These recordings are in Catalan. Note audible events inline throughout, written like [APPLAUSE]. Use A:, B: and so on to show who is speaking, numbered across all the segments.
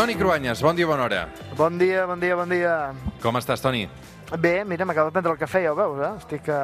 A: Toni Cruanyes, bon dia, bona hora.
B: Bon dia, bon dia, bon dia.
A: Com estàs, Toni?
B: Bé, mira, m'acabo de prendre el cafè, ja ho veus, eh? Estic a,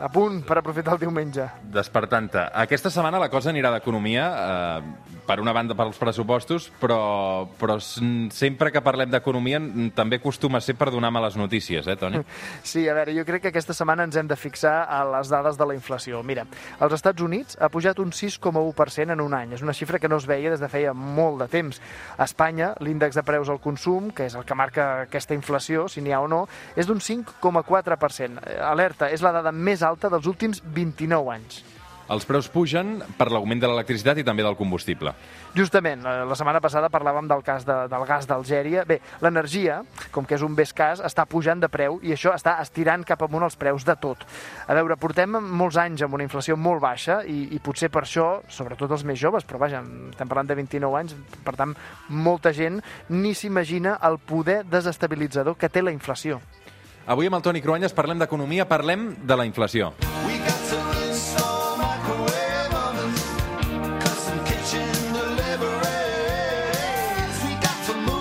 B: a punt per aprofitar el diumenge.
A: Despertant-te. Aquesta setmana la cosa anirà d'economia, eh, per una banda pels pressupostos, però, però sempre que parlem d'economia també acostuma a ser per donar males notícies, eh, Toni? [LAUGHS]
B: Sí, a veure, jo crec que aquesta setmana ens hem de fixar a les dades de la inflació. Mira, als Estats Units ha pujat un 6,1% en un any. És una xifra que no es veia des de feia molt de temps. A Espanya, l'índex de preus al consum, que és el que marca aquesta inflació, si n'hi ha o no, és d'un 5,4%. Eh, Alerta, és la dada més alta dels últims 29 anys.
A: Els preus pugen per l'augment de l'electricitat i també del combustible.
B: Justament, la la setmana passada parlàvem del cas de, del gas d'Algèria. Bé, l'energia, com que és un bé escàs, està pujant de preu i això està estirant cap amunt els preus de tot. A veure, portem molts anys amb una inflació molt baixa i, i potser per això, sobretot els més joves, però vaja, estem parlant de 29 anys, per tant, molta gent ni s'imagina el poder desestabilitzador que té la inflació.
A: Avui amb el Toni Cruanyes parlem d'economia, parlem de la inflació.
C: We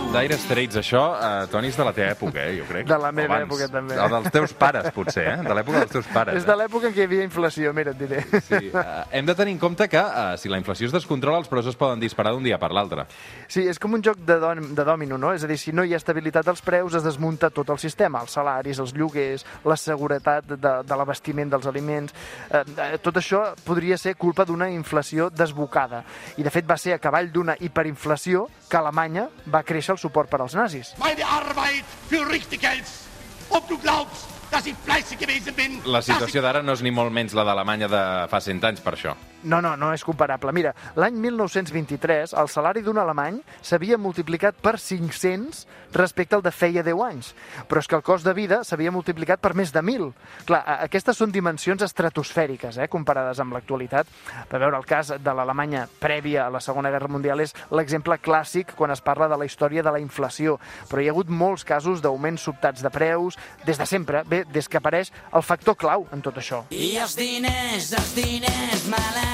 A: Dire Straits, això, eh, Toni, és de la teva època, eh, jo crec.
B: De la meva
A: O
B: època, també.
A: O dels teus pares, potser, eh? De l'època dels teus pares.
B: És de l'època en què hi havia inflació, mira, et diré.
A: Sí, eh, hem de tenir en compte que eh, si la inflació es descontrola, els preus es poden disparar d'un dia per l'altre.
B: Sí, és com un joc de, don, de dòmino, no? És a dir, si no hi ha estabilitat als preus, es desmunta tot el sistema, els salaris, els lloguers, la seguretat de, de l'abastiment dels aliments... Eh, eh, tot això podria ser culpa d'una inflació desbocada. I, de fet, va ser a cavall d'una hiperinflació que Alemanya va créixer el suport per als nazis.
D: meine Arbeit für richtig hältst. Ob du glaubst, dass ich fleißig gewesen bin.
A: La situació d'ara no és ni molt menys la d'Alemanya de fa 100 anys, per això.
B: No, no, no és comparable. Mira, l'any 1923 el salari d'un alemany s'havia multiplicat per 500 respecte al de feia 10 anys. Però és que el cost de vida s'havia multiplicat per més de 1.000. Clar, aquestes són dimensions estratosfèriques, eh, comparades amb l'actualitat. Per veure, el cas de l'Alemanya prèvia a la Segona Guerra Mundial és l'exemple clàssic quan es parla de la història de la inflació. Però hi ha hagut molts casos d'augments sobtats de preus, des de sempre, bé, des que apareix el factor clau en tot això.
E: I els diners, els diners. I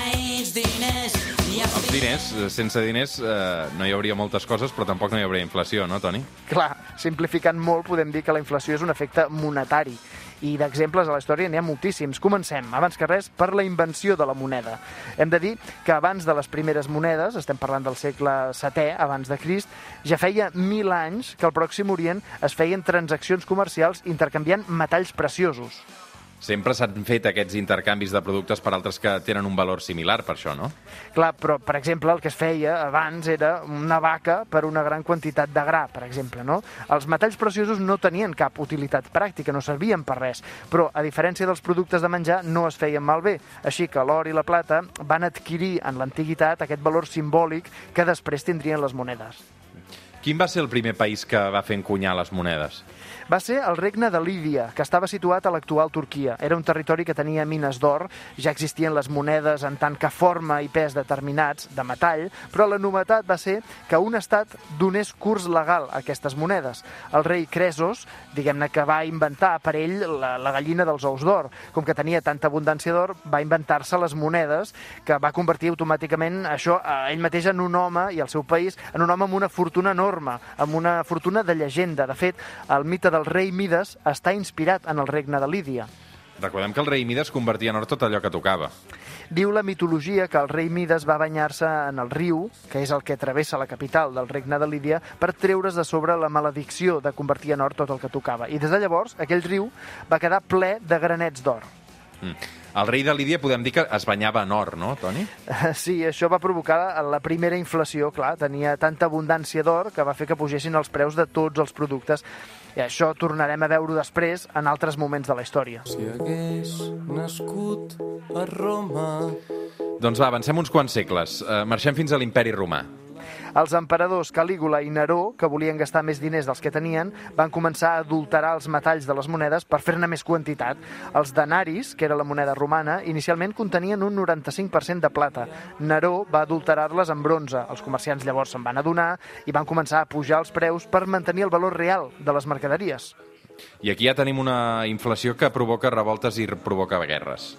E: els
A: diners, sense diners, eh, no hi hauria moltes coses, però tampoc no hi hauria inflació, no, Toni?
B: Clar, simplificant molt, podem dir que la inflació és un efecte monetari. I d'exemples a la història n'hi ha moltíssims. Comencem, abans que res, per la invenció de la moneda. Hem de dir que abans de les primeres monedes, estem parlant del segle VII, abans de Crist, ja feia mil anys que al Pròxim Orient es feien transaccions comercials intercanviant metalls preciosos.
A: Sempre s'han fet aquests intercanvis de productes per altres que tenen un valor similar, per això, no?
B: Clar, però, per exemple, el que es feia abans era una vaca per una gran quantitat de gra, per exemple, no? Els metalls preciosos no tenien cap utilitat pràctica, no servien per res, però, a diferència dels productes de menjar, no es feien malbé. Així que l'or i la plata van adquirir en l'antiguitat aquest valor simbòlic que després tindrien les monedes.
A: Quin va ser el primer país que va fer encunyar les monedes?
B: Va ser el regne de Lídia, que estava situat a l'actual Turquia. Era un territori que tenia mines d'or, ja existien les monedes en tant que forma i pes determinats, de metall, però la novetat va ser que un estat donés curs legal a aquestes monedes. El rei Cresos, diguem-ne que va inventar per ell la, la gallina dels ous d'or. Com que tenia tanta abundància d'or, va inventar-se les monedes, que va convertir automàticament això a ell mateix en un home i el seu país en un home amb una fortuna enorme, amb una fortuna de llegenda. De fet, el mite del rei Mides està inspirat en el regne de Lídia.
A: Recordem que el rei Mides convertia en or tot allò que tocava.
B: Diu la mitologia que el rei Mides va banyar-se en el riu, que és el que travessa la capital del regne de Lídia, per treure's de sobre la maledicció de convertir en or tot el que tocava. I des de llavors, aquell riu va quedar ple de granets d'or.
A: Mm. El rei de Lídia podem dir que es banyava en or, no, Toni? [LAUGHS]
B: Sí, això va provocar la primera inflació, clar, tenia tanta abundància d'or que va fer que pugessin els preus de tots els productes. I això tornarem a veure després en altres moments de la història.
C: Si hagués nascut a Roma...
A: Doncs va, avancem uns quants segles. Uh, marxem fins a l'imperi romà.
B: Els emperadors Calígula i Neró, que volien gastar més diners dels que tenien, van començar a adulterar els metalls de les monedes per fer-ne més quantitat. Els denaris, que era la moneda romana, inicialment contenien un 95% de plata. Neró va adulterar-les en bronze. Els comerciants llavors se'n van adonar i van començar a pujar els preus per mantenir el valor real de les mercaderies.
A: I aquí ja tenim una inflació que provoca revoltes i provoca guerres.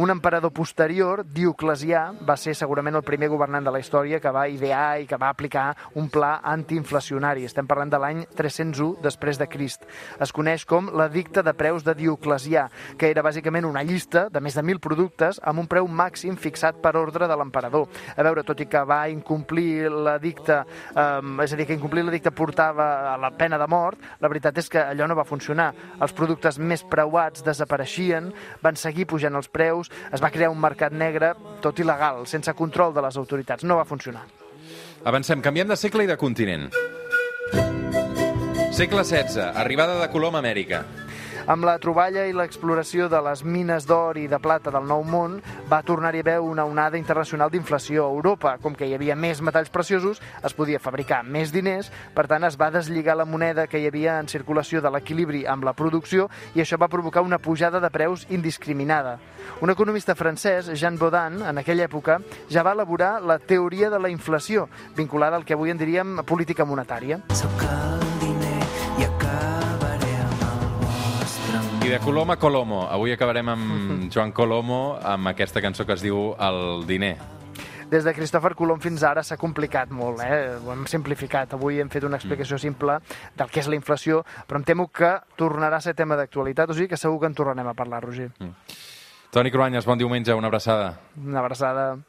B: Un emperador posterior, Dioclesià, va ser segurament el primer governant de la història que va idear i que va aplicar un pla antiinflacionari. Estem parlant de l'any 301 després de Crist. Es coneix com l'edicte de preus de Dioclesià, que era bàsicament una llista de més de 1.000 productes amb un preu màxim fixat per ordre de l'emperador. A veure, tot i que va incomplir l'edicte, eh, és a dir, que incomplir l'edicte portava a la pena de mort, la veritat és que allò no va funcionar. Els productes més preuats desapareixien, van seguir pujant els preus, es va crear un mercat negre tot il·legal, sense control de les autoritats. No va funcionar.
A: Avancem, canviem de segle i de continent. Segle XVI, arribada de Colom a Amèrica.
B: Amb la troballa i l'exploració de les mines d'or i de plata del Nou Món, va tornar-hi a haver una onada internacional d'inflació a Europa. Com que hi havia més metalls preciosos, es podia fabricar més diners, per tant es va deslligar la moneda que hi havia en circulació de l'equilibri amb la producció i això va provocar una pujada de preus indiscriminada. Un economista francès, Jean Baudin, en aquella època, ja va elaborar la teoria de la inflació, vinculada al que avui en diríem política monetària.
E: Sóc
A: I de Colom a Colomo. Avui acabarem amb Joan Colomo, amb aquesta cançó que es diu El diner.
B: Des de Cristòfor Colom fins ara s'ha complicat molt, eh? ho hem simplificat. Avui hem fet una explicació simple del que és la inflació, però em temo que tornarà a ser tema d'actualitat, o sigui que segur que en tornarem a parlar, Roger.
A: Toni Cruanyes, bon diumenge, una abraçada.
B: Una abraçada.